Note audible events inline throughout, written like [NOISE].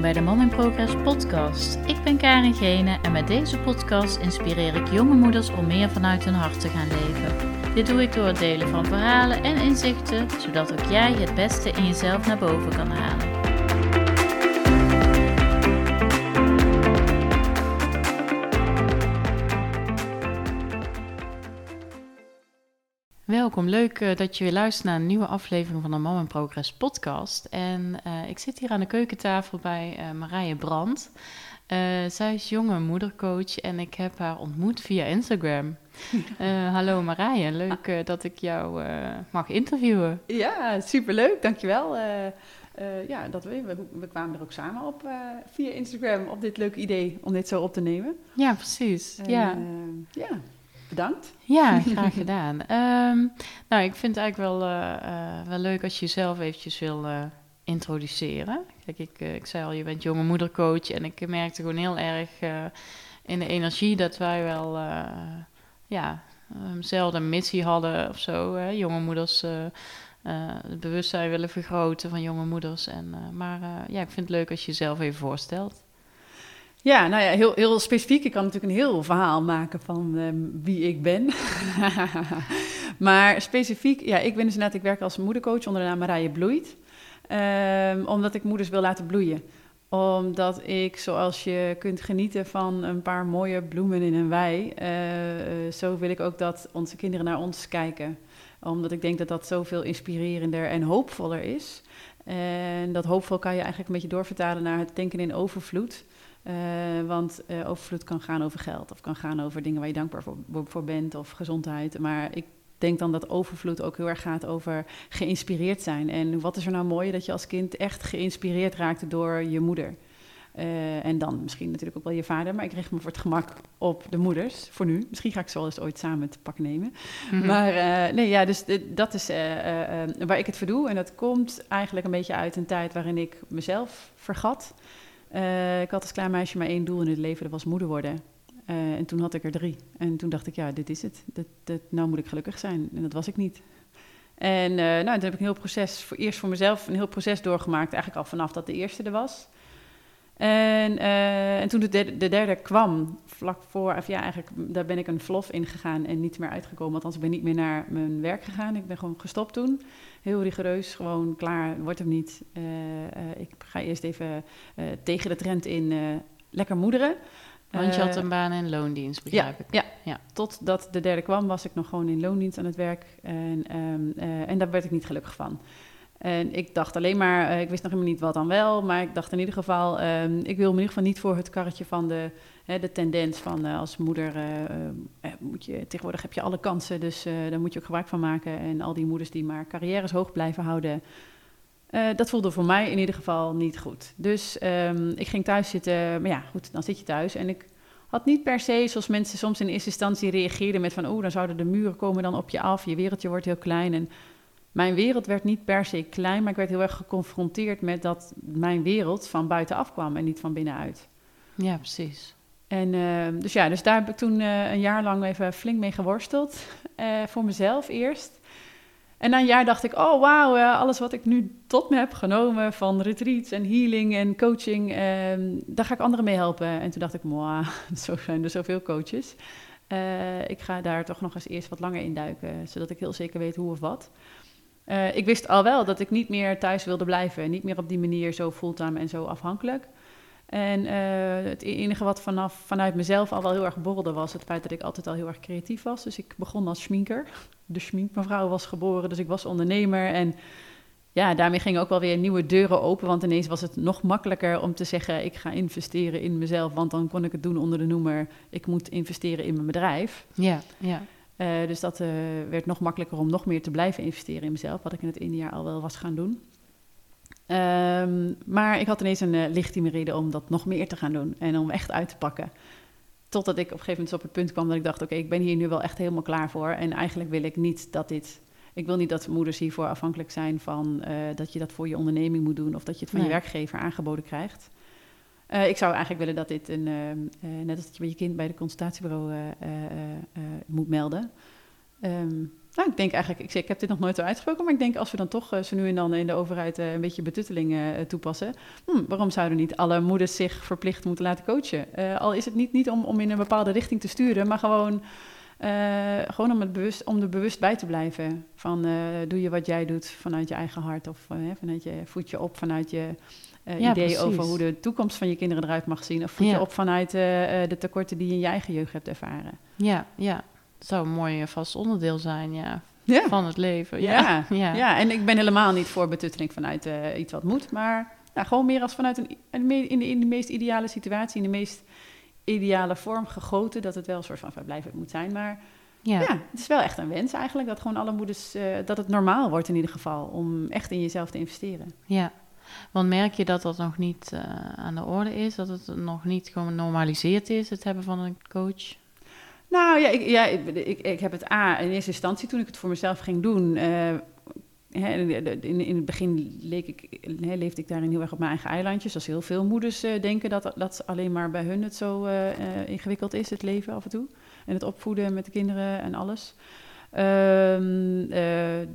welkom bij de Mom in Progress podcast. Ik ben Karin Gene en met deze podcast inspireer ik jonge moeders om meer vanuit hun hart te gaan leven. Dit doe ik door het delen van verhalen en inzichten, zodat ook jij het beste in jezelf naar boven kan halen. Welkom, leuk eh, dat je weer luistert naar een nieuwe aflevering van de Mom in Progress podcast. En uh, ik zit hier aan de keukentafel bij uh, Marije Brandt. zij is jonge moedercoach en ik heb haar ontmoet via Instagram. [LAUGHS] hallo Marije, leuk dat ik jou mag interviewen. Ja, superleuk, dankjewel. ja, dat we, we, we, kwamen er ook samen op via Instagram op dit leuke idee om dit zo op te nemen. Ja, precies. Ja. ja. Bedankt. Ja, [LAUGHS] graag gedaan. um, nou, ik vind het eigenlijk wel, uh, uh, wel leuk als je jezelf eventjes wil uh, introduceren. Kijk, ik, ik zei al, je bent jonge moedercoach en ik merkte gewoon heel erg in de energie dat wij wel, ja, eenzelfde missie hadden of zo. Hè? Jonge moeders, het bewustzijn willen vergroten van jonge moeders. En, maar ja, ik vind het leuk als je jezelf even voorstelt. Ja, nou ja, heel, heel specifiek. Ik kan natuurlijk een heel verhaal maken van um, wie ik ben. [LAUGHS] maar specifiek, ja, ik ben dus inderdaad, ik werk als moedercoach onder de naam Marije Bloeit. Um, omdat ik moeders wil laten bloeien. Omdat ik, zoals je kunt genieten van een paar mooie bloemen in een wei, uh, zo wil ik ook dat onze kinderen naar ons kijken. Omdat ik denk dat dat zoveel inspirerender en hoopvoller is. En dat hoopvol kan je eigenlijk een beetje doorvertalen naar het denken in overvloed. Uh, want uh, overvloed kan gaan over geld of kan gaan over dingen waar je dankbaar voor, voor, bent of gezondheid. Maar ik denk dan dat overvloed ook heel erg gaat over geïnspireerd zijn. En wat is er nou mooi dat je als kind echt geïnspireerd raakte door je moeder. Uh, en dan misschien natuurlijk ook wel je vader, maar ik richt me voor het gemak op de moeders, voor nu. Misschien ga ik ze wel eens ooit samen te pakken nemen. Mm -hmm. Maar nee, ja, dus dat is waar ik het voor doe. En dat komt eigenlijk een beetje uit een tijd waarin ik mezelf vergat. Uh, ik had als klein meisje maar één doel in het leven, dat was moeder worden. Uh, en toen had ik er drie. En toen dacht ik, ja, dit is het. Dat, dat, nou moet ik gelukkig zijn. En dat was ik niet. En uh, nou, toen heb ik een heel proces, voor, eerst voor mezelf een heel proces doorgemaakt. Eigenlijk al vanaf dat de eerste er was. En, en toen de derde, de derde, kwam, vlak voor, of ja, eigenlijk, daar ben ik een vlof in gegaan en niet meer uitgekomen. Althans, ik ben niet meer naar mijn werk gegaan. Ik ben gewoon gestopt toen heel rigoureus, gewoon klaar, wordt hem niet. Uh, uh, ik ga eerst even tegen de trend in lekker moederen. Want je had een baan in loondienst, begrijp ja, ik. Ja, ja, totdat de derde kwam was ik nog gewoon in loondienst aan het werk. En, um, en daar werd ik niet gelukkig van. En ik dacht alleen maar, ik wist nog helemaal niet wat dan wel, maar ik dacht in ieder geval, um, ik wil in ieder geval niet voor het karretje van de Hè, de tendens van uh, als moeder uh, moet je tegenwoordig heb je alle kansen, dus daar moet je ook gebruik van maken. En al die moeders die maar carrières hoog blijven houden, dat voelde voor mij in ieder geval niet goed. Dus um, ik ging thuis zitten, maar ja, goed, dan zit je thuis. En ik had niet per se, zoals mensen soms in eerste instantie reageerden met van, oh, dan zouden de muren komen dan op je af, je wereldje wordt heel klein. En mijn wereld werd niet per se klein, maar ik werd heel erg geconfronteerd met dat mijn wereld van buitenaf kwam en niet van binnenuit. Ja, precies. En uh, dus ja, dus daar heb ik toen uh, een jaar lang even flink mee geworsteld. Uh, [LAUGHS] voor mezelf eerst. En na een jaar dacht ik, oh wauw, alles wat ik nu tot me heb genomen van retreats en healing en coaching, ehm, daar ga ik anderen mee helpen. En toen dacht ik, moa, [LAUGHS] zo zijn er zoveel coaches. ik ga daar toch nog eens eerst wat langer in duiken, zodat ik heel zeker weet hoe of wat. Ik wist al wel dat ik niet meer thuis wilde blijven, niet meer op die manier zo fulltime en zo afhankelijk. En uh, het enige wat vanaf, vanuit mezelf al wel heel erg borrelde was het feit dat ik altijd al heel erg creatief was. Dus ik begon als schminker. De schminkmevrouw was geboren, dus ik was ondernemer. En ja, daarmee gingen ook wel weer nieuwe deuren open. Want ineens was het nog makkelijker om te zeggen: ik ga investeren in mezelf. Want dan kon ik het doen onder de noemer: ik moet investeren in mijn bedrijf. Ja, ja. Uh, dus dat uh, werd nog makkelijker om nog meer te blijven investeren in mezelf. Wat ik in het ene jaar al wel was gaan doen. Um, maar ik had ineens een uh, legitieme reden om dat nog meer te gaan doen en om echt uit te pakken. Totdat ik op een gegeven moment op het punt kwam dat ik dacht: oké, okay, ik ben hier nu wel echt helemaal klaar voor. En eigenlijk wil ik niet dat dit. Ik wil niet dat moeders hiervoor afhankelijk zijn van uh, dat je dat voor je onderneming moet doen of dat je het van nee. je werkgever aangeboden krijgt. Uh, ik zou eigenlijk willen dat dit een, uh, net als dat je met je kind bij de consultatiebureau moet melden. ehm, nou, ik denk eigenlijk, ik, zeg, ik heb dit nog nooit zo uitgesproken, maar ik denk als we dan toch zo nu en dan in de overheid een beetje betutteling toepassen, hm, waarom zouden niet alle moeders zich verplicht moeten laten coachen? al is het niet, niet om, om in een bepaalde richting te sturen, maar gewoon, gewoon om, het bewust, om er bewust bij te blijven. Van doe je wat jij doet vanuit je eigen hart of vanuit je voetje op, vanuit je ja, idee over hoe de toekomst van je kinderen eruit mag zien. Of voet je op vanuit de tekorten die je in je eigen jeugd hebt ervaren. Ja, ja. Het zou een mooi vast onderdeel zijn, ja. Van het leven. Ja. Ja, ja. en ik ben helemaal niet voor betutteling vanuit uh, iets wat moet, maar nou, gewoon meer als vanuit een, in, de, in de meest ideale situatie, in de meest ideale vorm gegoten, dat het wel een soort van verblijf moet zijn. Maar ja. ja. het is wel echt een wens eigenlijk, dat gewoon alle moeders, uh, dat het normaal wordt in ieder geval, om echt in jezelf te investeren. Ja, want merk je dat dat nog niet uh, aan de orde is, dat het nog niet gewoon genormaliseerd is, het hebben van een coach? Nou ja, ik, ja ik, ik, ik, heb het A in eerste instantie toen ik het voor mezelf ging doen. Uh, in, in, het begin leek ik, leefde ik daarin heel erg op mijn eigen eilandjes. Zoals heel veel moeders uh, denken dat, dat alleen maar bij hun het zo uh, ingewikkeld is, het leven af en toe. En het opvoeden met de kinderen en alles. Um,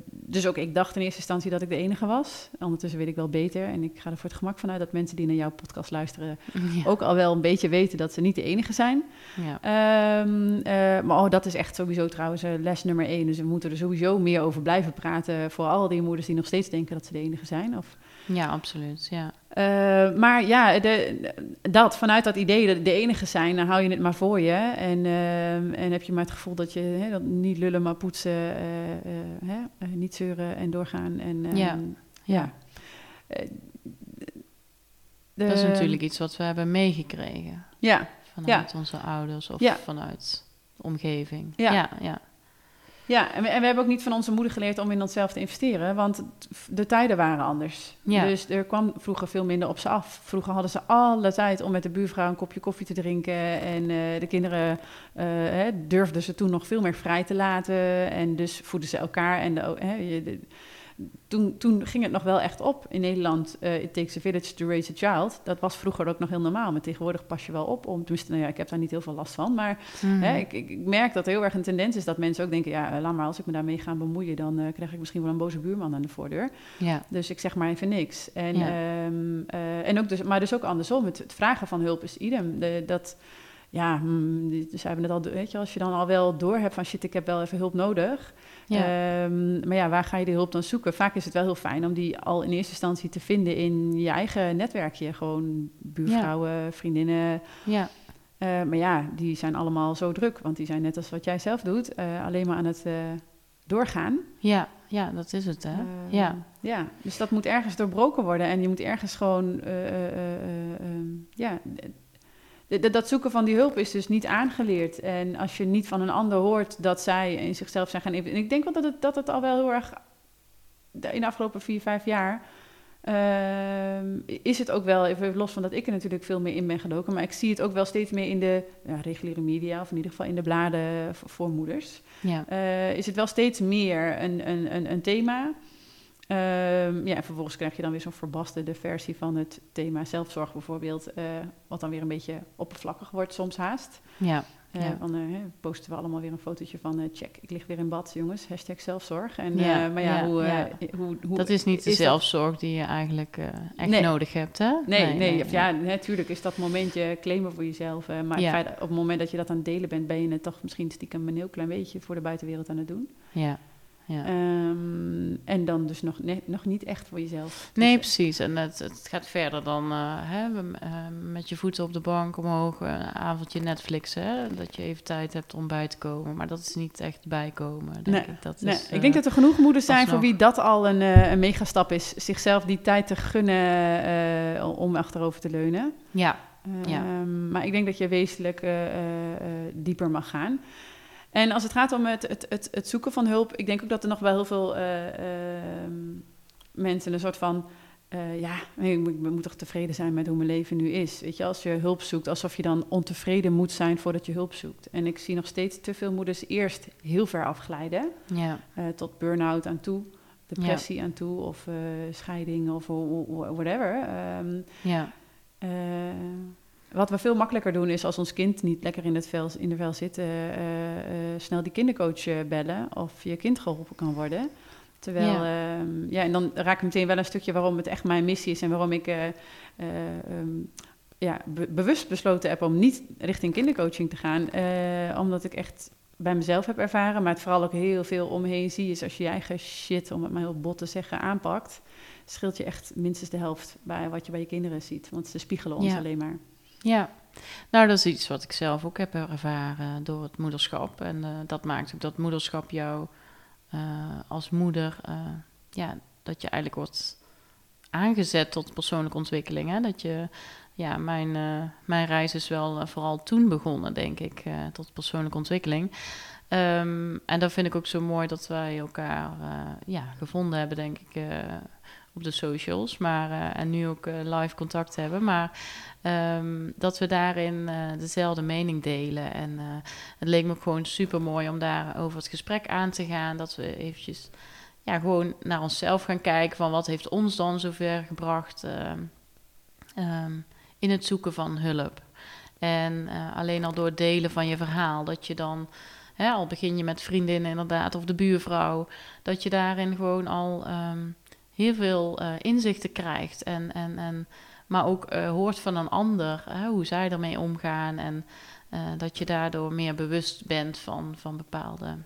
dus ook ik dacht in eerste instantie dat ik de enige was. Ondertussen weet ik wel beter. En ik ga er voor het gemak vanuit dat mensen die naar jouw podcast luisteren... [LAUGHS] ook al wel een beetje weten dat ze niet de enige zijn. Ja. Um, uh, maar oh, dat is echt sowieso trouwens uh, les nummer één. Dus we moeten er sowieso meer over blijven praten... voor al die moeders die nog steeds denken dat ze de enige zijn. Of ja, absoluut. Ja. Uh, maar ja, de, dat, vanuit dat idee dat de enige zijn, dan hou je het maar voor je. En, uh, en heb je maar het gevoel dat je hè, dat niet lullen, maar poetsen, uh, hè, niet zeuren en doorgaan. En, ehm, ja. ja. De, dat is natuurlijk iets wat we hebben meegekregen. Ja. Vanuit ja. onze ouders of ja. vanuit de omgeving. Ja, ja. Ja. En we, en we, hebben ook niet van onze moeder geleerd om in onszelf te investeren, want de tijden waren anders. Ja. Dus er kwam vroeger veel minder op ze af. Vroeger hadden ze alle tijd om met de buurvrouw een kopje koffie te drinken. En uh, de kinderen uh, hè, durfden ze toen nog veel meer vrij te laten. En dus voeden ze elkaar. En de, hè, de, toen, toen ging het nog wel echt op in Nederland. Uh, it takes a village to raise a child. Dat was vroeger ook nog heel normaal. Maar tegenwoordig pas je wel op om. Tenminste, nou ja, ik heb daar niet heel veel last van. Maar mm. hè, ik, ik, merk dat er heel erg een tendens is dat mensen ook denken: ja, laat maar, als ik me daarmee ga bemoeien, dan uh, krijg ik misschien wel een boze buurman aan de voordeur. Ja. Dus ik zeg maar even niks. En, ja. um, uh, en ook dus, maar dus ook andersom. Het, het vragen van hulp is idem. De, dat ja, hmm, dus hebben het al, weet je, als je dan al wel door hebt van shit, ik heb wel even hulp nodig. Ja. Um, maar ja, waar ga je de hulp dan zoeken? Vaak is het wel heel fijn om die al in eerste instantie te vinden in je eigen netwerkje. Gewoon buurvrouwen, vriendinnen. Ja. Uh, maar ja, die zijn allemaal zo druk, want die zijn net als wat jij zelf doet, uh, alleen maar aan het uh, doorgaan. Ja, ja, dat is het, hè? Ehm, ja. ja, dus dat moet ergens doorbroken worden en je moet ergens gewoon, um, ja, dat zoeken van die hulp is dus niet aangeleerd. En als je niet van een ander hoort dat zij in zichzelf zijn gaan... En ik denk wel dat het, dat het al wel heel erg... In de afgelopen vier, vijf jaar... Uh, is het ook wel, even los van dat ik er natuurlijk veel meer in ben gedoken... maar ik zie het ook wel steeds meer in de ja, reguliere media... of in ieder geval in de bladen voor, moeders. Ja. Uh, is het wel steeds meer een, een, een, een thema... Um, ja, en vervolgens krijg je dan weer zo'n verbasterde versie van het thema zelfzorg bijvoorbeeld, uh, wat dan weer een beetje oppervlakkig wordt soms haast. Ja. Uh, ja. Dan uh, posten we allemaal weer een fotootje van check, ik lig weer in bad, jongens, hashtag zelfzorg. En, ja, maar ja, hoe, hoe, hoe, Dat is niet de zelfzorg die je eigenlijk echt nodig hebt, hè? Nee, nee, nee, nee ja, natuurlijk is dat momentje claimen voor jezelf. maar feit, op het moment dat je dat aan het delen bent, ben je het toch misschien stiekem een heel klein beetje voor de buitenwereld aan het doen. Ja. Ja. Um, en dan dus nog, ne nog niet echt voor jezelf. Nee, dus, precies. En het, het gaat verder dan uh, hè, uh, met je voeten op de bank omhoog, een avondje Netflix, hè, dat je even tijd hebt om bij te komen. Maar dat is niet echt bijkomen. Denk nee, ik. Dat nee. is, ik denk dat er genoeg moeders zijn voor wie dat al een, een megastap is. Zichzelf die tijd te gunnen om achterover te leunen. Ja. ja. Um, maar ik denk dat je wezenlijk dieper mag gaan. En als het gaat om het, het, het, het, zoeken van hulp, ik denk ook dat er nog wel heel veel uh, uh, mensen een soort van. Uh, ja, ik moet, ik moet toch tevreden zijn met hoe mijn leven nu is. Weet je, als je hulp zoekt, alsof je dan ontevreden moet zijn voordat je hulp zoekt. En ik zie nog steeds te veel moeders eerst heel ver afglijden. Ja. tot burn-out aan toe, depressie aan toe, of scheiding of whatever. Um, ja. Wat we veel makkelijker doen is als ons kind niet lekker in, het vel, in de vel zit, eh, eh, snel die kindercoach eh, bellen of je kind geholpen kan worden. Terwijl, ja. ja, en dan raak ik meteen wel een stukje waarom het echt mijn missie is en waarom ik eh, eh, ehm, ja, be- bewust besloten heb om niet richting kindercoaching te gaan. Omdat ik echt bij mezelf heb ervaren, maar het vooral ook heel veel om me heen zie, is als je je eigen shit, om het maar heel bot te zeggen, aanpakt, scheelt je echt minstens de helft bij wat je bij je kinderen ziet. Want ze spiegelen ons Ja. alleen maar. Ja, nou dat is iets wat ik zelf ook heb ervaren door het moederschap. En eh, dat maakt ook dat moederschap jou eh, als moeder, eh, ja, dat je eigenlijk wordt aangezet tot persoonlijke ontwikkeling. Hè? Dat je, ja, mijn, mijn reis is wel vooral toen begonnen, denk ik, tot persoonlijke ontwikkeling. Ehm, en dat vind ik ook zo mooi dat wij elkaar ja, gevonden hebben, denk ik, op de socials. Maar, eh, en nu ook eh, live contact hebben. Maar ehm, dat we daarin eh, dezelfde mening delen. En het leek me gewoon super mooi om daar over het gesprek aan te gaan. Dat we eventjes ja, gewoon naar onszelf gaan kijken van wat heeft ons dan zover gebracht ehm, ehm, in het zoeken van hulp. En alleen al door het delen van je verhaal, dat je dan, hè, al begin je met vriendinnen inderdaad, of de buurvrouw, dat je daarin gewoon al heel veel eh, inzichten krijgt. En, en, en, maar ook eh, hoort van een ander hoe zij ermee omgaan. En eh, dat je daardoor meer bewust bent van, van bepaalde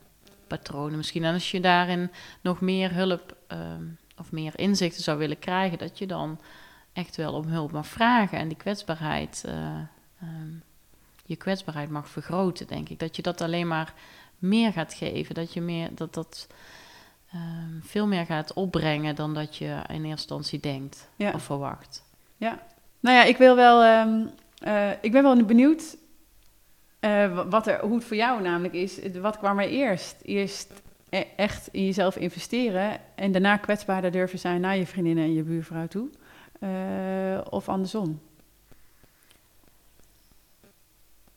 patronen misschien. En als je daarin nog meer hulp ehm, of meer inzichten zou willen krijgen, dat je dan echt wel om hulp mag vragen en die kwetsbaarheid, eh, ehm, je kwetsbaarheid mag vergroten, denk ik. Dat je dat alleen maar meer gaat geven, dat je meer, dat dat ehm, veel meer gaat opbrengen dan dat je in eerste instantie denkt Ja. of verwacht. Nou ja, ik wil wel. ehm, eh, ik ben wel benieuwd eh, wa- wat er, hoe het voor jou namelijk is. Wat kwam er eerst? Eerst e- echt in jezelf investeren en daarna kwetsbaarder durven zijn naar je vriendinnen en je buurvrouw toe. Eh, of andersom.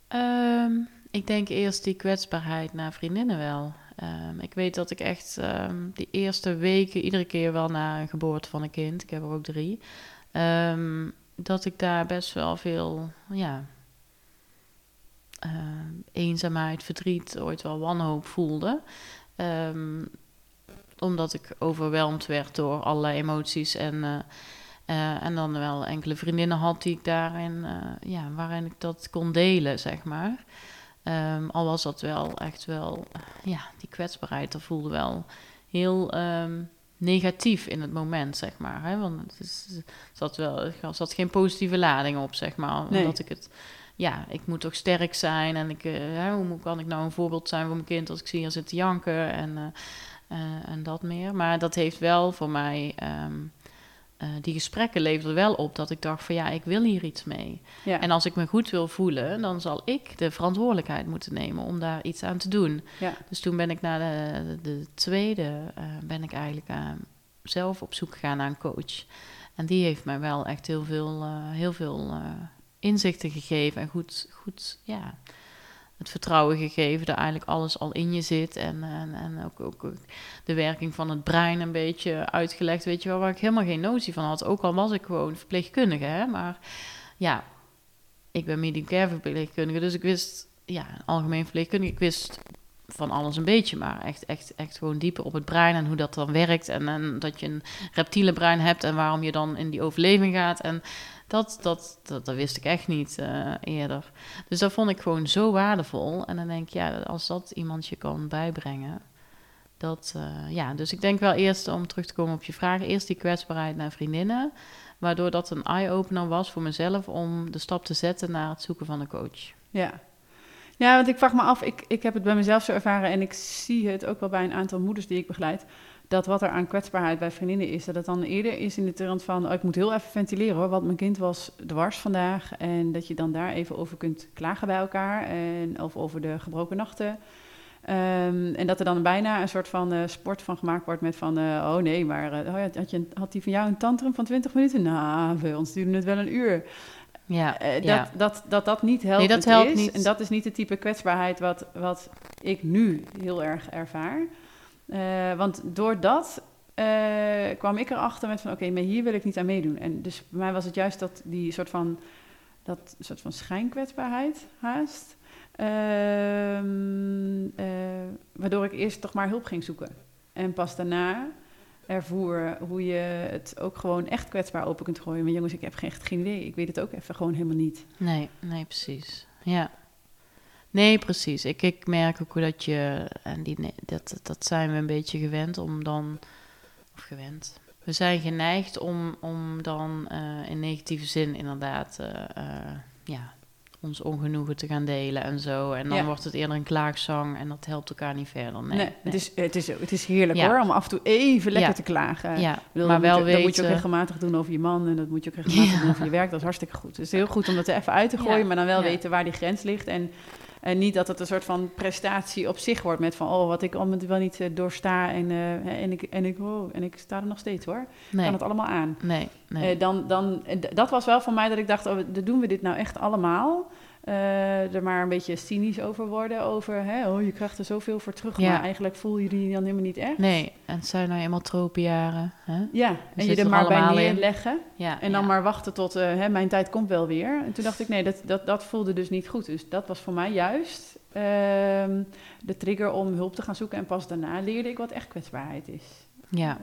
Ehm, ik denk eerst die kwetsbaarheid naar vriendinnen wel. Ehm, ik weet dat ik echt ehm, die eerste weken iedere keer wel na een geboorte van een kind, ik heb er ook drie, ehm, dat ik daar best wel veel, ja, eenzaamheid, verdriet, ooit wel wanhoop voelde. Omdat ik overweldigd werd door allerlei emoties en... eh, eh, en dan wel enkele vriendinnen had die ik daarin, eh, ja, waarin ik dat kon delen, zeg maar. Ehm, al was dat wel echt wel, ja, die kwetsbaarheid, dat voelde wel heel ehm, negatief in het moment, zeg maar. Hè? Want het is, er zat wel, er zat geen positieve lading op, zeg maar. Nee. Omdat ik het, ja, ik moet toch sterk zijn en ik, eh, hoe kan ik nou een voorbeeld zijn voor mijn kind als ik zie hier zitten janken en, eh, eh, en dat meer. Maar dat heeft wel voor mij. ehm, eh, die gesprekken leverden wel op dat ik dacht van ja, ik wil hier iets mee. Ja. En als ik me goed wil voelen, dan zal ik de verantwoordelijkheid moeten nemen om daar iets aan te doen. Ja. Dus toen ben ik naar de, de, de tweede, eh, ben ik eigenlijk eh, zelf op zoek gegaan naar een coach. En die heeft mij wel echt heel veel, heel veel inzichten gegeven en goed, goed, ja, het vertrouwen gegeven dat eigenlijk alles al in je zit. En, en, en ook, ook, de werking van het brein een beetje uitgelegd, weet je wel, waar ik helemaal geen notie van had. Ook al was ik gewoon verpleegkundige, hè. Maar ja, ik ben medium care verpleegkundige, dus ik wist, ja, algemeen verpleegkundige, ik wist van alles een beetje, maar echt, echt, echt gewoon dieper op het brein en hoe dat dan werkt. En, en dat je een reptiele brein hebt en waarom je dan in die overleving gaat. En dat, dat, dat, wist ik echt niet eh, eerder. Dus dat vond ik gewoon zo waardevol. En dan denk ik, ja, als dat iemand je kan bijbrengen. Dat, eh, ja, dus ik denk wel eerst om terug te komen op je vraag, eerst die kwetsbaarheid naar vriendinnen. Waardoor dat een eye-opener was voor mezelf om de stap te zetten naar het zoeken van een coach. Ja. Ja, want ik vraag me af, ik, ik heb het bij mezelf zo ervaren en ik zie het ook wel bij een aantal moeders die ik begeleid, dat wat er aan kwetsbaarheid bij vriendinnen is, dat het dan eerder is in de trant van, oh, ik moet heel even ventileren hoor, want mijn kind was dwars vandaag en dat je dan daar even over kunt klagen bij elkaar en, of over de gebroken nachten. Ehm, en dat er dan bijna een soort van eh, sport van gemaakt wordt met van, eh, oh nee, maar eh, oh had, je, had die van jou een tantrum van 20 minuten? Nou, bij ons duurde het wel een uur. Ja, dat, ja. dat, dat dat niet helpt dat helpt is. niet. En dat is niet het type kwetsbaarheid wat, wat ik nu heel erg ervaar. Eh, want door dat eh, kwam ik erachter met van... oké, maar hier wil ik niet aan meedoen. En dus bij mij was het juist dat die soort van... dat soort van schijnkwetsbaarheid haast. Ehm, eh, waardoor ik eerst toch maar hulp ging zoeken. En pas daarna ervoer hoe je het ook gewoon echt kwetsbaar open kunt gooien. Maar jongens, ik heb echt geen idee. Ik weet het ook even gewoon helemaal niet. Nee, nee, precies. Ja. Nee, precies. Ik, ik merk ook dat je, en die, dat, dat zijn we een beetje gewend om dan, of gewend. We zijn geneigd om, om dan uh, in negatieve zin inderdaad, uh, uh, ja, ons ongenoegen te gaan delen en zo. En dan Ja. wordt het eerder een klaagzang en dat helpt elkaar niet verder. Nee, Nee, nee. Het, is, het, is, het is heerlijk Ja. hoor, om af en toe even lekker Ja. te klagen. ja, bedoel, maar dat wel je, Dat moet je ook weten- regelmatig doen over je man en dat moet je ook regelmatig doen over je werk. Dat is hartstikke goed. Het is heel goed om dat er even uit te gooien, maar dan wel weten waar die grens ligt. En, en niet dat het een soort van prestatie op zich wordt met van, oh, wat ik allemaal wel niet eh, doorsta en, eh, en, ik, en, ik, oh, en ik sta er nog steeds hoor. Ik nee, kan het allemaal aan. nee, nee. Eh, dan, dan, dat was wel voor mij dat ik dacht, oh, doen we dit nou echt allemaal? Eh, er maar een beetje cynisch over worden, over, hè, oh, je krijgt er zoveel voor terug, Ja. maar eigenlijk voel je die dan helemaal niet echt. nee, en het zijn nou eenmaal tropenjaren. Hè? Ja, en je er maar bij neerleggen Ja, en dan ja. maar wachten tot, eh, hè, mijn tijd komt wel weer. En toen dacht ik, nee, dat, dat, dat voelde dus niet goed. Dus dat was voor mij juist ehm, de trigger om hulp te gaan zoeken. En pas daarna leerde ik wat echt kwetsbaarheid is. Ja,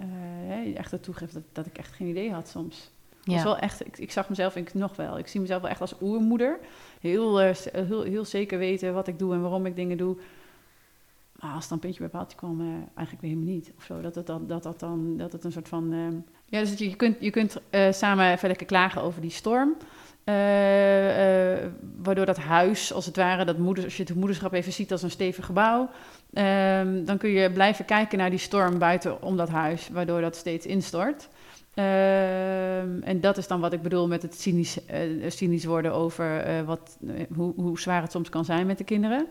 Eh, echt het toegeven dat, dat ik echt geen idee had soms. Ja. Dat wel echt, ik, zag mezelf ik, nog wel. Ik zie mezelf wel echt als oermoeder. Heel, eh, z- heel, heel zeker weten wat ik doe en waarom ik dingen doe. Maar als het dan puntje bij paaltje kwam, eh, eigenlijk weer helemaal niet. Of zo. Dat het, dan, dat, dat, dan, dat het een soort van... ehm, ja, dus dat je, kunt, je kunt eh, samen even lekker klagen over die storm. Eh, eh, waardoor dat huis, als het ware, dat moeders, als je het moederschap even ziet als een stevig gebouw, ehm, dan kun je blijven kijken naar die storm buiten om dat huis, waardoor dat steeds instort. Ehm, en dat is dan wat ik bedoel met het cynisch, eh, cynisch worden over eh, wat, eh, hoe, hoe zwaar het soms kan zijn met de kinderen.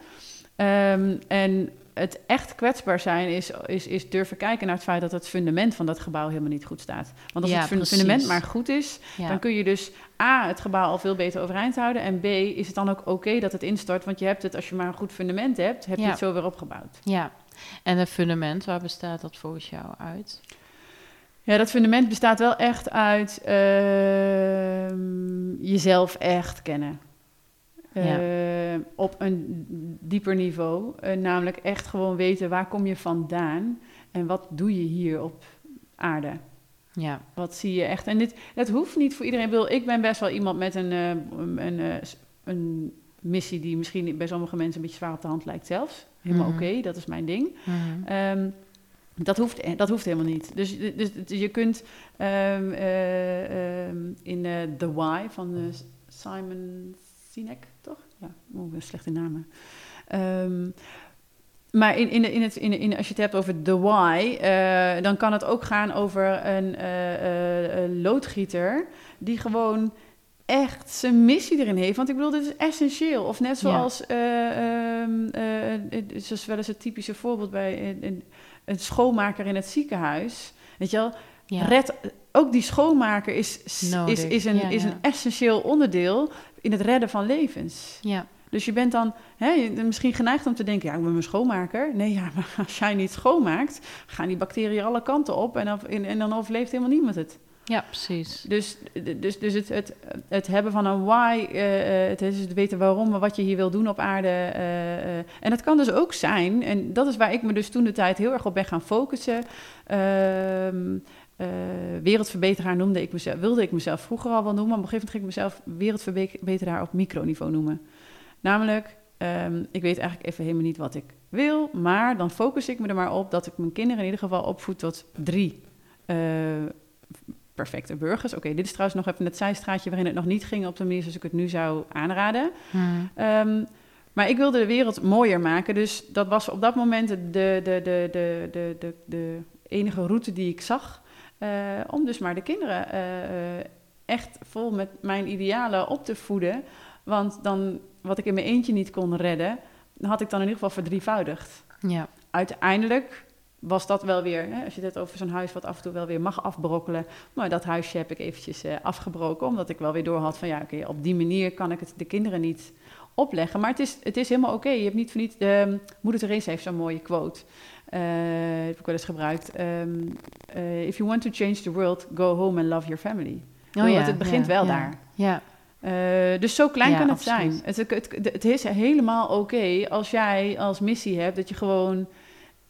Ehm, en het echt kwetsbaar zijn is, is, is durven kijken naar het feit dat het fundament van dat gebouw helemaal niet goed staat. Want als Ja, het precies. fundament maar goed is, ja. dan kun je dus A, het gebouw al veel beter overeind houden. En B, is het dan ook oké dat het instort. Want je hebt het, als je maar een goed fundament hebt, heb je het zo weer opgebouwd. Ja, en het fundament, waar bestaat dat volgens jou uit? Ja, dat fundament bestaat wel echt uit ehm, jezelf echt kennen. Ja. Eh, op een dieper niveau. Eh, namelijk echt gewoon weten waar kom je vandaan en wat doe je hier op aarde. Ja, Wat zie je echt? En dit, dat hoeft niet voor iedereen. Ik, bedoel, ik ben best wel iemand met een, eh, een, een, eh, een missie die misschien bij sommige mensen een beetje zwaar op de hand lijkt zelfs. Helemaal Mhm. oké, dat is mijn ding. Ehm, dat, hoeft, dat hoeft helemaal niet. Dus, dus, dus je kunt ehm, eh, ehm, in eh, The Why van eh, Simon Sinek, toch? Ja, oh, ik ben slecht in namen. Ehm, maar in, in, in het, in, in, als je het hebt over the why, eh, dan kan het ook gaan over een eh, eh, eh, loodgieter die gewoon echt zijn missie erin heeft. Want ik bedoel, dit is essentieel. Of net zoals, eh, eh, het is wel eens het typische voorbeeld bij een, een, schoonmaker in het ziekenhuis. Weet je wel, ja. red, ook die schoonmaker is, is, Nodig. is, een, Ja, is een essentieel onderdeel in het redden van levens. ja. Dus je bent dan hè, misschien geneigd om te denken, ja, ik ben mijn schoonmaker. Nee, ja, [LAUGHS] maar als jij niet schoonmaakt, gaan die bacteriën alle kanten op en dan, en, en dan overleeft helemaal niemand het. Ja, precies. Dus, dus, dus het, het, het hebben van een why, eh, eh, het is weten waarom, wat je hier wil doen op aarde. eh. En dat kan dus ook zijn, en dat is waar ik me dus toen de tijd heel erg op ben gaan focussen. Ehm, eh, wereldverbeteraar noemde ik mezelf, wilde ik mezelf vroeger al wel noemen, maar op een gegeven moment ging ik mezelf wereldverbeteraar op microniveau noemen. Namelijk, ehm, ik weet eigenlijk even helemaal niet wat ik wil, maar dan focus ik me er maar op dat ik mijn kinderen in ieder geval opvoed tot drie eh, perfecte burgers. Oké, dit is trouwens nog even het zijstraatje waarin het nog niet ging op de manier zoals ik het nu zou aanraden. Mhm. Ehm, maar ik wilde de wereld mooier maken, dus dat was op dat moment de, de, de, de, de, de, de, de enige route die ik zag. eh, om dus maar de kinderen eh, eh, echt vol met mijn idealen op te voeden. Want dan, wat ik in mijn eentje niet kon redden, had ik dan in ieder geval verdrievoudigd Ja, uiteindelijk was dat wel weer, hè, als je het over zo'n huis wat af en toe wel weer mag afbrokkelen. Maar dat huisje heb ik eventjes eh, afgebroken, omdat ik wel weer door had van ja, oké, op die manier kan ik het de kinderen niet opleggen. Maar het is, het is helemaal oké. Je hebt niet voor niet, de, Moeder Teresa heeft zo'n mooie quote, eh heb ik wel eens gebruikt. Ehm, eh, If you want to change the world, go home and love your family. oh, want ja het begint ja, wel ja. daar. Ja, dus zo klein kan het absoluut. zijn. Het, het, het is helemaal oké als jij als missie hebt dat je gewoon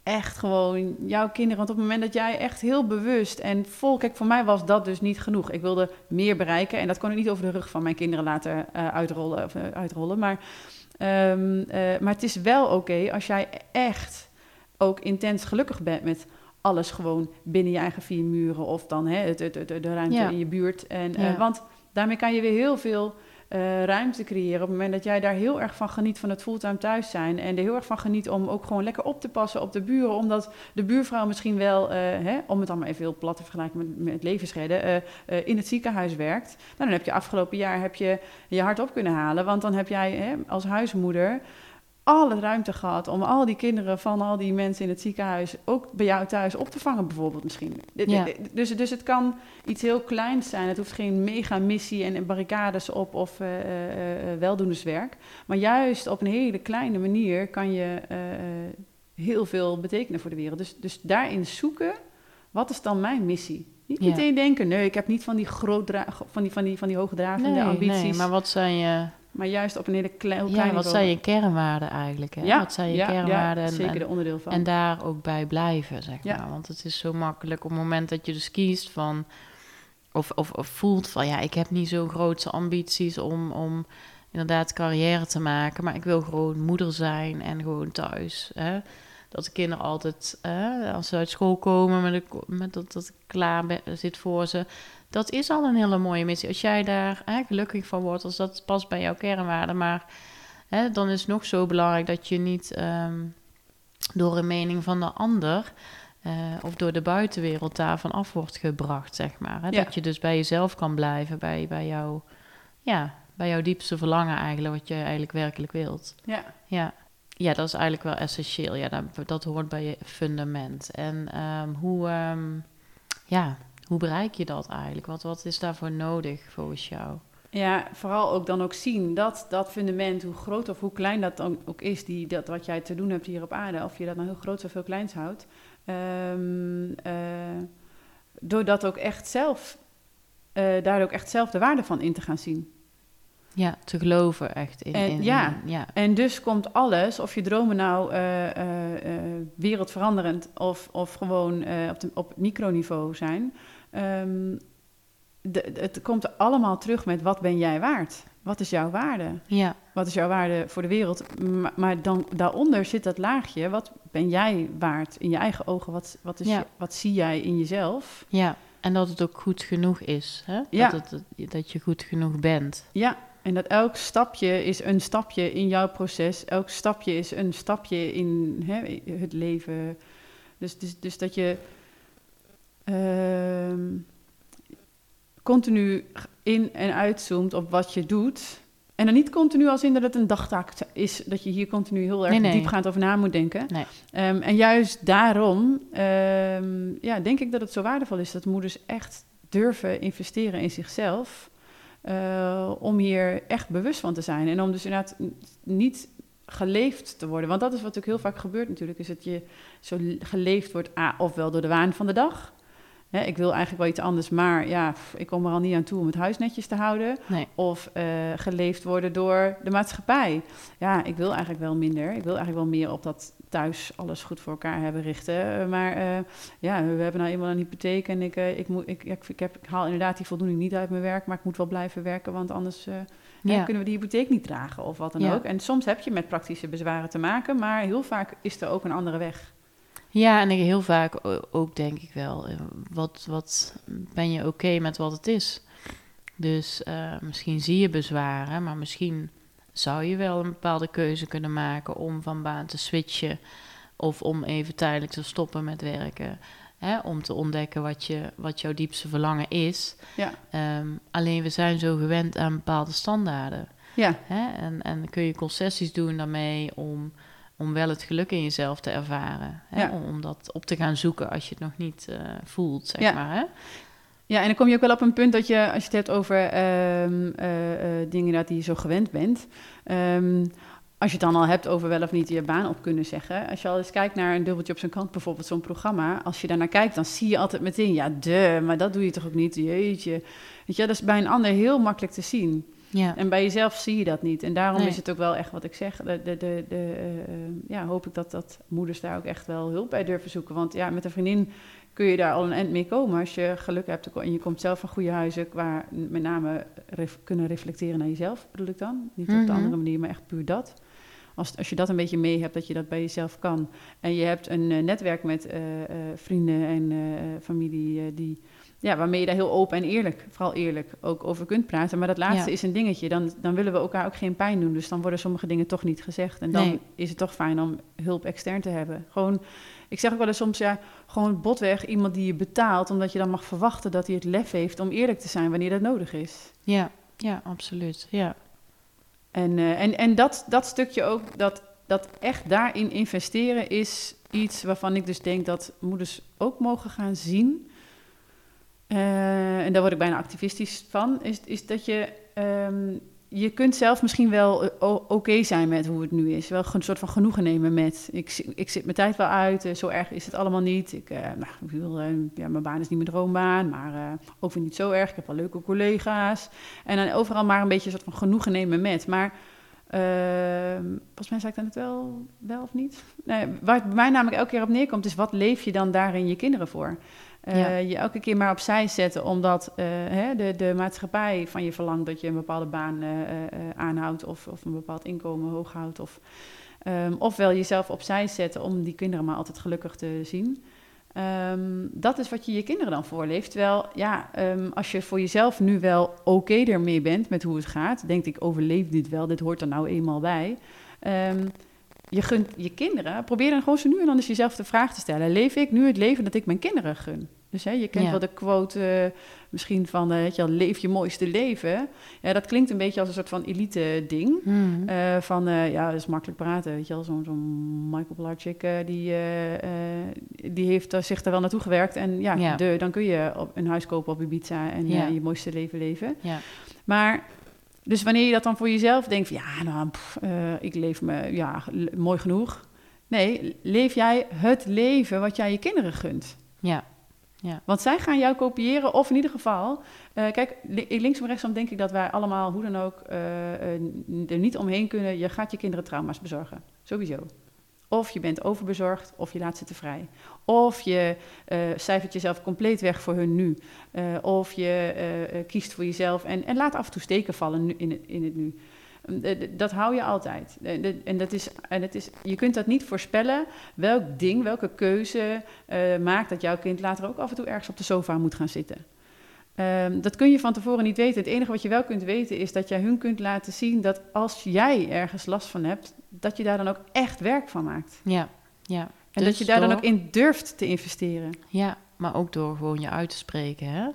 echt gewoon jouw kinderen. Want op het moment dat jij echt heel bewust en vol. Kijk, voor mij was dat dus niet genoeg. Ik wilde meer bereiken en dat kon ik niet over de rug van mijn kinderen laten eh, uitrollen. Of, eh, uitrollen. Maar, ehm, eh, maar het is wel oké als jij echt ook intens gelukkig bent met alles gewoon binnen je eigen vier muren of dan hè, het, het, het- de ruimte Ja. in je buurt. En, Ja. want daarmee kan je weer heel veel eh, ruimte creëren op het moment dat jij daar heel erg van geniet van het fulltime thuis zijn en er heel erg van geniet om ook gewoon lekker op te passen op de buren, omdat de buurvrouw misschien wel, eh, hè, om het dan maar even heel plat te vergelijken met, met levensredden, eh, in het ziekenhuis werkt. Nou, dan heb je afgelopen jaar heb je je hart op kunnen halen, want dan heb jij hè, als huismoeder alle ruimte gehad om al die kinderen van al die mensen in het ziekenhuis ook bij jou thuis op te vangen, bijvoorbeeld misschien. Ja. Dus, dus het kan iets heel kleins zijn. Het hoeft geen mega missie en barricades op of eh, weldoenerswerk. Maar juist op een hele kleine manier kan je heel veel betekenen voor de wereld. Dus, dus daarin zoeken, wat is dan mijn missie? Niet Ja. meteen denken, nee, ik heb niet van die, groot van die, van die, van die hoogdravende Nee, ambities. nee, maar wat zijn je, Maar juist op een hele klei, heel ja, klein wat zijn je kernwaarden eigenlijk? Hè? Ja, wat zijn je ja, kernwaarden? Ja, zeker de onderdeel van. En daar ook bij blijven, zeg maar. Want het is zo makkelijk op het moment dat je dus kiest van... Of, of, of voelt van, ja, ik heb niet zo'n grootse ambities om, om inderdaad carrière te maken. Maar ik wil gewoon moeder zijn en gewoon thuis. Hè? Dat de kinderen altijd, hè, als ze uit school komen, met, de, met dat, dat ik klaar ben, zit voor ze. Dat is al een hele mooie missie. Als jij daar hè, gelukkig van wordt, als dat past bij jouw kernwaarden. Maar hè, dan is het nog zo belangrijk dat je niet... ehm, door een mening van de ander eh, of door de buitenwereld daarvan af wordt gebracht, zeg maar. Hè? Ja. Dat je dus bij jezelf kan blijven, bij, bij, jou, ja, bij jouw diepste verlangen eigenlijk, wat je eigenlijk werkelijk wilt. ja. Ja, ja dat is eigenlijk wel essentieel. Ja, dat, dat hoort bij je fundament. En ehm, hoe, ehm, ja, hoe bereik je dat eigenlijk? Wat, wat is daarvoor nodig volgens jou? Ja, vooral ook dan ook zien dat dat fundament, hoe groot of hoe klein dat dan ook is, die, dat wat jij te doen hebt hier op aarde, of je dat nou heel groot of heel kleins houdt, eh, door dat ook echt zelf, eh, daar ook echt zelf de waarde van in te gaan zien. Ja, te geloven echt in. En in, ja. in- ja. En dus komt alles, of je dromen nou eh, wereldveranderend of, of gewoon op, de, op microniveau zijn, ehm, de, het komt allemaal terug met wat ben jij waard? Wat is jouw waarde? ja. Wat is jouw waarde voor de wereld? Maar, maar dan daaronder zit dat laagje. Wat ben jij waard in je eigen ogen? Wat, wat, is Ja. je- wat zie jij in jezelf? Ja, en dat het ook goed genoeg is. Hè? Ja. Dat, het, dat- je goed genoeg bent. Ja, en dat elk stapje is een stapje in jouw proces. Elk stapje is een stapje in hè, het leven. Dus, dus, dus dat je continu in- en uitzoomt op wat je doet. En dan niet continu als in dat het een dagtaak is, dat je hier continu heel erg Nee, nee. diepgaand over na moet denken. Nee. Ehm, en juist daarom ehm, ja, denk ik dat het zo waardevol is dat moeders echt durven investeren in zichzelf. eh, om hier echt bewust van te zijn. En om dus inderdaad niet geleefd te worden. Want dat is wat ook heel vaak gebeurt natuurlijk. Is dat je zo geleefd wordt, ah, ofwel door de waan van de dag. Hè, ik wil eigenlijk wel iets anders, maar ja, pff, ik kom er al niet aan toe om het huis netjes te houden. Nee. Of eh, geleefd worden door de maatschappij. Ja, ik wil eigenlijk wel minder. Ik wil eigenlijk wel meer op dat thuis alles goed voor elkaar hebben richten. Eh, maar eh, ja, we hebben nou eenmaal een hypotheek en ik, ik, moet, ik, ik, ik, heb, ik haal inderdaad die voldoening niet uit mijn werk, maar ik moet wel blijven werken, want anders Ja. kunnen we die hypotheek niet dragen of wat dan Ja. ook. En soms heb je met praktische bezwaren te maken, maar heel vaak is er ook een andere weg. Ja, en ik heel vaak ook denk ik wel, eh, wat, wat ben je oké met wat het is? Dus eh, misschien zie je bezwaren, maar misschien zou je wel een bepaalde keuze kunnen maken om van baan te switchen of om even tijdelijk te stoppen met werken. Hè, om te ontdekken wat, je, wat jouw diepste verlangen is. Ja, Ehm, alleen we zijn zo gewend aan bepaalde standaarden. ja, Hè? En, en kun je concessies doen daarmee om, om wel het geluk in jezelf te ervaren. Hè? Ja. Om, dat op te gaan zoeken als je het nog niet eh, voelt, zeg Ja. maar. Hè? Ja, en dan kom je ook wel op een punt dat je, als je het hebt over ehm, eh, eh, dingen dat die je zo gewend bent. ehm, als je het dan al hebt over wel of niet je baan op kunnen zeggen. Als je al eens kijkt naar een dubbeltje op zijn kant, bijvoorbeeld zo'n programma. Als je daarnaar kijkt, dan zie je altijd meteen, ja, de, maar dat doe je toch ook niet, jeetje. Weet je, dat is bij een ander heel makkelijk te zien. Ja. En bij jezelf zie je dat niet. En daarom Nee. is het ook wel echt wat ik zeg. De, de, de, de, eh, eh, ja, hoop ik dat, dat moeders daar ook echt wel hulp bij durven zoeken. Want ja, met een vriendin kun je daar al een eind mee komen. Als je geluk hebt en je komt zelf van goede huizen... waar met name ref- kunnen reflecteren naar jezelf, bedoel ik dan. Niet op de Mhm. andere manier, maar echt puur dat. Als, als je dat een beetje mee hebt, dat je dat bij jezelf kan. En je hebt een eh, netwerk met vrienden en familie... die, ja, waarmee je daar heel open en eerlijk, vooral eerlijk, ook over kunt praten. Maar dat laatste Ja. is een dingetje. Dan, dan willen we elkaar ook geen pijn doen. Dus dan worden sommige dingen toch niet gezegd. En dan Nee. is het toch fijn om hulp extern te hebben. Gewoon, ik zeg ook wel eens soms, ja, gewoon botweg iemand die je betaalt, omdat je dan mag verwachten dat hij het lef heeft om eerlijk te zijn wanneer dat nodig is. Ja, ja, absoluut. Ja. En, eh, en, en dat, dat stukje ook, dat, dat echt daarin investeren, is iets waarvan ik dus denk dat moeders ook mogen gaan zien. Eh, en daar word ik bijna activistisch van, is, is dat je. ehm, je kunt zelf misschien wel eh, oké zijn met hoe het nu is. Wel een soort van genoegen nemen met. Ik, ik zit mijn tijd wel uit, eh, zo erg is het allemaal niet. Ik, eh, nou, ik ja, mijn baan is niet mijn droombaan, maar eh, ook weer niet zo erg. Ik heb wel leuke collega's. En dan overal maar een beetje een soort van genoegen nemen met. Maar ehm, volgens mij zei ik net wel, wel of niet. Waar het bij mij namelijk elke keer op neerkomt, is wat leef je dan daarin je kinderen voor? Eh. Je elke keer maar opzij zetten, omdat eh, hè, de, de maatschappij van je verlangt dat je een bepaalde baan eh, aanhoudt of, of een bepaald inkomen hoog houdt. Of, ehm, ofwel jezelf opzij zetten om die kinderen maar altijd gelukkig te zien. Ehm, dat is wat je je kinderen dan voorleeft. Terwijl, ja, ehm, als je voor jezelf nu wel oké ermee bent met hoe het gaat, denkt ik overleef dit wel, dit hoort er nou eenmaal bij. Je gunt je kinderen, probeer dan gewoon zo nu en dan eens jezelf de vraag te stellen: leef ik nu het leven dat ik mijn kinderen gun? Dus hè, je kent Ja. wel de quote eh, misschien van, eh, weet je wel, leef je mooiste leven. Ja, dat klinkt een beetje als een soort van elite ding. Mhm. Eh, van, ja, dat is makkelijk praten, weet je wel. Zo'n zo'n Michael Pilarczyk, eh, die, die heeft er zich daar wel naartoe gewerkt. En ja, Ja. De, dan kun je op, een huis kopen op Ibiza en Ja. je mooiste leven leven. ja. Maar, dus wanneer je dat dan voor jezelf denkt van, ja, nou, pff, eh, ik leef me, ja, mooi genoeg. Nee, leef jij het leven wat jij je kinderen gunt. ja. Want zij gaan jou kopiëren, of in ieder geval... eh, kijk, li- linksom rechtsom denk ik dat wij allemaal, hoe dan ook, eh, er niet omheen kunnen. Je gaat je kinderen trauma's bezorgen, sowieso. Of je bent overbezorgd, of je laat ze te vrij. Of je eh, cijfert jezelf compleet weg voor hun nu. Eh, of je eh, kiest voor jezelf en, en laat af en toe steken vallen in, het, in het nu. Eh, d- Dat hou je altijd. En, dat is, en het is, je kunt dat niet voorspellen welk ding, welke keuze maakt dat jouw kind later ook af en toe ergens op de sofa moet gaan zitten. Ehm, dat kun je van tevoren niet weten. Het enige wat je wel kunt weten is dat jij hun kunt laten zien dat als jij ergens last van hebt, dat je daar dan ook echt werk van maakt. Ja, ja. En Dus dat je daar dan ook in durft te investeren. Ja, maar ook door gewoon je uit te spreken. Hè?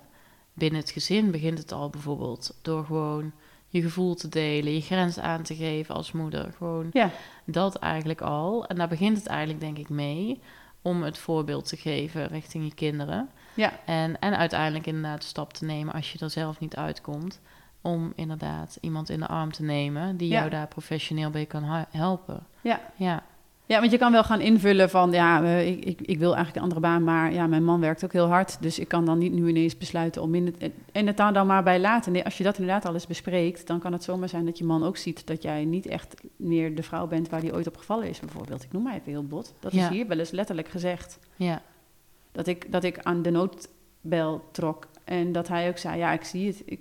Binnen het gezin begint het al bijvoorbeeld. Door gewoon je gevoel te delen, je grens aan te geven als moeder. Gewoon Ja, dat eigenlijk al. En daar begint het eigenlijk denk ik mee. Om het voorbeeld te geven richting je kinderen. Ja, En, en uiteindelijk inderdaad de stap te nemen als je er zelf niet uitkomt. Om inderdaad iemand in de arm te nemen die Ja. jou daar professioneel bij kan helpen. ja. Ja, Ja, want je kan wel gaan invullen van, ja, eh, ik, ik, ik wil eigenlijk een andere baan, maar ja, mijn man werkt ook heel hard, dus ik kan dan niet nu ineens besluiten om minder... En het daar dan maar bij laten. Nee, als je dat inderdaad al eens bespreekt, dan kan het zomaar zijn dat je man ook ziet dat jij niet echt meer de vrouw bent waar die ooit op gevallen is, bijvoorbeeld. Ik noem maar even heel bot. Dat Ja. is hier wel eens letterlijk gezegd. ja, Dat ik, dat ik aan de noodbel trok en dat hij ook zei, ja, ik zie het. Ik,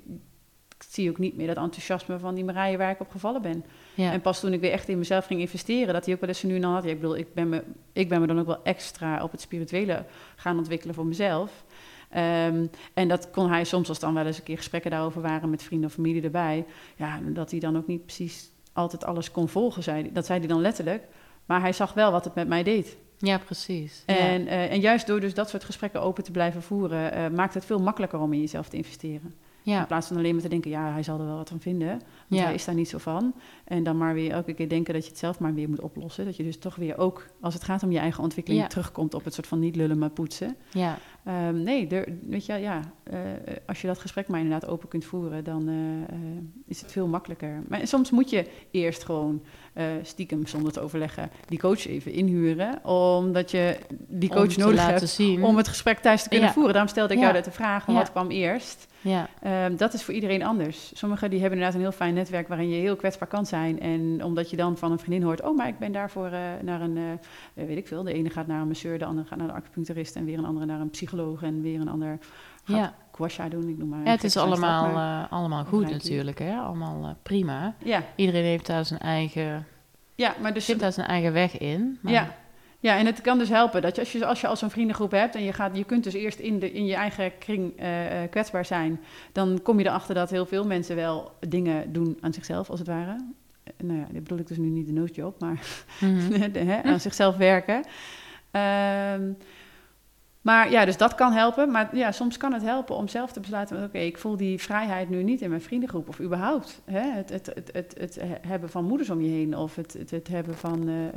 ik zie ook niet meer dat enthousiasme van die Marije waar ik op gevallen ben. ja. En pas toen ik weer echt in mezelf ging investeren, dat hij ook wel eens zo nu en dan had. Ja, ik bedoel, ik ben, me, ik ben me dan ook wel extra op het spirituele gaan ontwikkelen voor mezelf. Ehm, en dat kon hij soms, als dan wel eens een keer gesprekken daarover waren met vrienden of familie erbij, ja, dat hij dan ook niet precies altijd alles kon volgen, zei, dat zei hij dan letterlijk. Maar hij zag wel wat het met mij deed. Ja precies. Ja. En, eh, en juist door dus dat soort gesprekken open te blijven voeren, eh, maakt het veel makkelijker om in jezelf te investeren. In ja, plaats van alleen maar te denken, ja, hij zal er wel wat van vinden. Want Ja. hij is daar niet zo van. En dan maar weer elke keer denken dat je het zelf maar weer moet oplossen. Dat je dus toch weer ook, als het gaat om je eigen ontwikkeling, Ja. terugkomt op het soort van niet lullen, maar poetsen. ja, Ehm, nee, er, weet je, ja, eh, als je dat gesprek maar inderdaad open kunt voeren, dan eh, eh, is het veel makkelijker. Maar soms moet je eerst gewoon stiekem, zonder te overleggen, die coach even inhuren, omdat je die coach nodig hebt zien. om het gesprek thuis te kunnen Ja. voeren. Daarom stelde ik Ja. jou net de vraag, Ja. wat kwam eerst? Ja, Ehm, dat is voor iedereen anders. Sommigen die hebben inderdaad een heel fijn netwerk waarin je heel kwetsbaar kan zijn. En omdat je dan van een vriendin hoort, oh, maar ik ben daarvoor naar een, weet ik veel. De ene gaat naar een masseur, de andere gaat naar de acupuncturist en weer een andere naar een psycholoog en weer een ander gaat ja. kwasha doen. Ik noem maar. een ja het is allemaal, maar- eh, allemaal goed natuurlijk, hè? allemaal eh, prima. ja, Iedereen heeft daar zijn eigen, ja, maar dus daar zijn eigen weg in. Maar, Ja. ja, en het kan dus helpen dat je als je, als je al zo'n vriendengroep hebt en je, gaat, je kunt dus eerst in, de, in je eigen kring eh, kwetsbaar zijn, dan kom je erachter dat heel veel mensen wel dingen doen aan zichzelf, als het ware. Nou ja, dit bedoel ik dus nu niet de nosejob, maar Mhm. [LAUGHS] de- hè, aan zichzelf werken. Ehm, maar ja, dus dat kan helpen. Maar ja, soms kan het helpen om zelf te besluiten... oké, ik voel die vrijheid nu niet in mijn vriendengroep... of überhaupt hè, het, het, het, het, het hebben van moeders om je heen... of het, het, het hebben van eh, eh,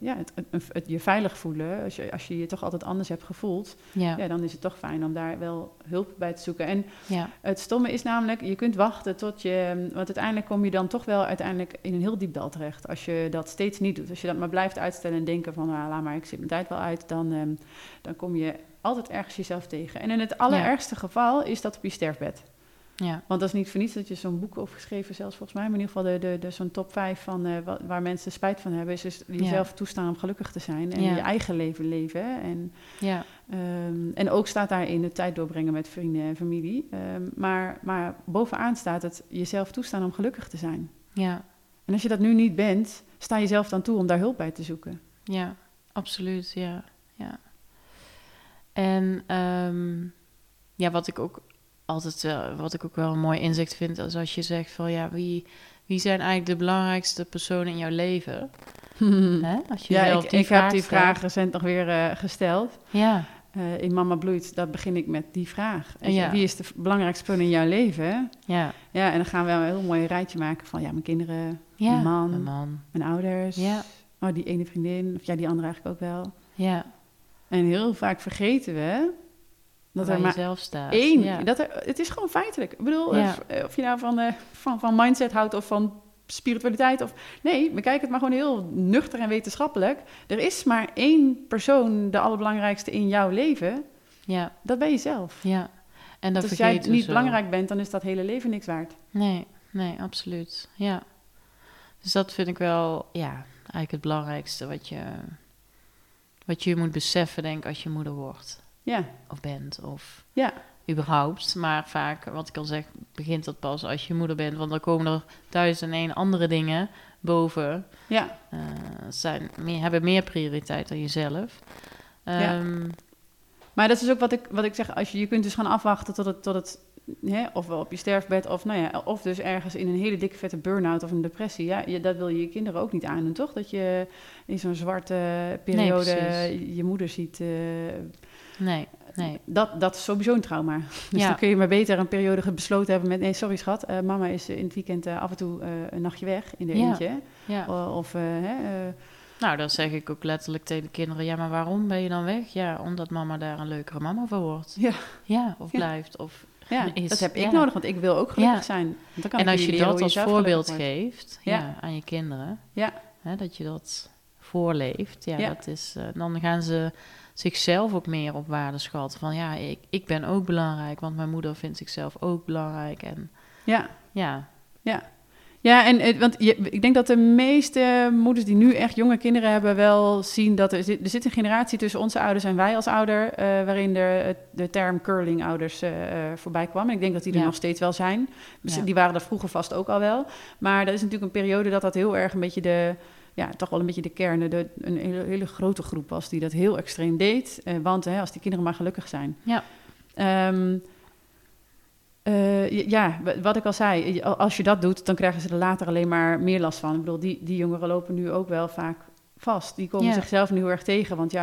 ja, het, het, het je veilig voelen... Als je, als je je toch altijd anders hebt gevoeld... ja, Ja, dan is het toch fijn om daar wel hulp bij te zoeken. En ja, het stomme is namelijk, je kunt wachten tot je... Want uiteindelijk kom je dan toch wel uiteindelijk in een heel diep dal terecht. Als je dat steeds niet doet. Als je dat maar blijft uitstellen en denken van... Ah, laat maar, ik zit mijn tijd wel uit. Dan, ehm, dan kom je altijd ergens jezelf tegen. En in het allerergste geval is dat op je sterfbed. ja, Want dat is niet voor niets dat je zo'n boek over geschreven, zelfs volgens mij. Maar in ieder geval de, de, de, zo'n top 5 van wa- waar mensen spijt van hebben. Is dus jezelf toestaan om gelukkig te zijn. En Ja. je eigen leven leven. En ja, Ehm, en ook staat daarin de tijd doorbrengen met vrienden en familie. Ehm, maar, maar bovenaan staat het jezelf toestaan om gelukkig te zijn. ja, En als je dat nu niet bent, sta jezelf dan toe om daar hulp bij te zoeken. ja, absoluut, ja, ja. En ehm, ja, wat ik ook altijd, wel- wat ik ook wel een mooi inzicht vind, is als je zegt van ja, wie, wie zijn eigenlijk de belangrijkste personen in jouw leven? [LAUGHS] Hè? Als je ja, ik, heb vraag die stelt. vraag recent nog weer eh, gesteld. Ja, Eh, in Mama Bloeit, dat begin ik met die vraag. Ja. Wie is de belangrijkste persoon in jouw leven? ja, Ja, en dan gaan we een heel mooi rijtje maken van ja, mijn kinderen, ja. Mijn man. Mijn man. mijn ouders. Ja. Oh, die ene vriendin, of ja, die andere eigenlijk ook wel. Ja, En heel vaak vergeten we dat waar er maar jezelf staat. één. Ja. Dat er, het is gewoon feitelijk. Ik bedoel, Ja. eh, eh, of je nou van, eh, van, van mindset houdt of van spiritualiteit. Of, nee, bekijk het maar gewoon heel nuchter en wetenschappelijk. Er is maar één persoon, de allerbelangrijkste in jouw leven. ja, Dat ben je zelf. ja. En dat Dus als jij we niet zo. belangrijk bent, dan is dat hele leven niks waard. Nee, nee, absoluut. Ja. Dus dat vind ik wel, ja, eigenlijk het belangrijkste wat je, wat je moet beseffen, denk ik, als je moeder wordt. Ja, Of bent, of ja, überhaupt. Maar vaak, wat ik al zeg, begint dat pas als je moeder bent. Want dan komen er duizend en één andere dingen boven. ja. eh, zijn meer, hebben meer prioriteit dan jezelf. Ja. Ehm, Maar dat is ook wat ik, wat ik zeg. Als je, je kunt dus gaan afwachten tot het, tot het hè, ofwel op je sterfbed, of, nou ja, of dus ergens in een hele dikke vette burn-out of een depressie. Ja, je, dat wil je je kinderen ook niet aandoen, toch? Dat je in zo'n zwarte periode je moeder ziet. eh, nee, nee. dat, dat is sowieso een trauma. [LAUGHS] Dus Ja. dan kun je maar beter een periode besloten hebben met... nee, sorry schat, eh, mama is in het weekend eh, af en toe een nachtje weg in de Ja. eentje. Ja. Of, hè, Nou, dan zeg ik ook letterlijk tegen de kinderen: ja, maar waarom ben je dan weg? Ja, omdat mama daar een leukere mama voor wordt. Ja. Ja, of Ja. blijft. Of, ja, Is- dat heb ik ja. nodig, want ik wil ook gelukkig Ja. zijn. Dan kan en als je dat als voorbeeld geeft Ja. aan je kinderen, Ja. hè, dat je dat voorleeft, ja, Ja. Dat is, eh, dan gaan ze zichzelf ook meer op waarde schatten. Van ja, ik, ik ben ook belangrijk, want mijn moeder vindt zichzelf ook belangrijk. En Ja, ja, Ja, en eh, want je, ik denk dat de meeste moeders die nu echt jonge kinderen hebben, wel zien dat er zit, er zit een generatie tussen onze ouders en wij als ouder, eh, waarin de, de term curling-ouders eh, eh, voorbij kwam. En ik denk dat die er Ja. nog steeds wel zijn. Dus Ja. Die waren er vroeger vast ook al wel. Maar dat is natuurlijk een periode dat dat heel erg een beetje de, ja, toch wel een beetje de kern, de, een hele, hele grote groep was die dat heel extreem deed. Eh, want hè, als die kinderen maar gelukkig zijn. Ja. Ehm, eh, ja, wa- wat ik al zei, je- als je dat doet, dan krijgen ze er later alleen maar meer last van. Ik bedoel, die, die jongeren lopen nu ook wel vaak vast. Die komen Ja. zichzelf nu heel erg tegen, want ja,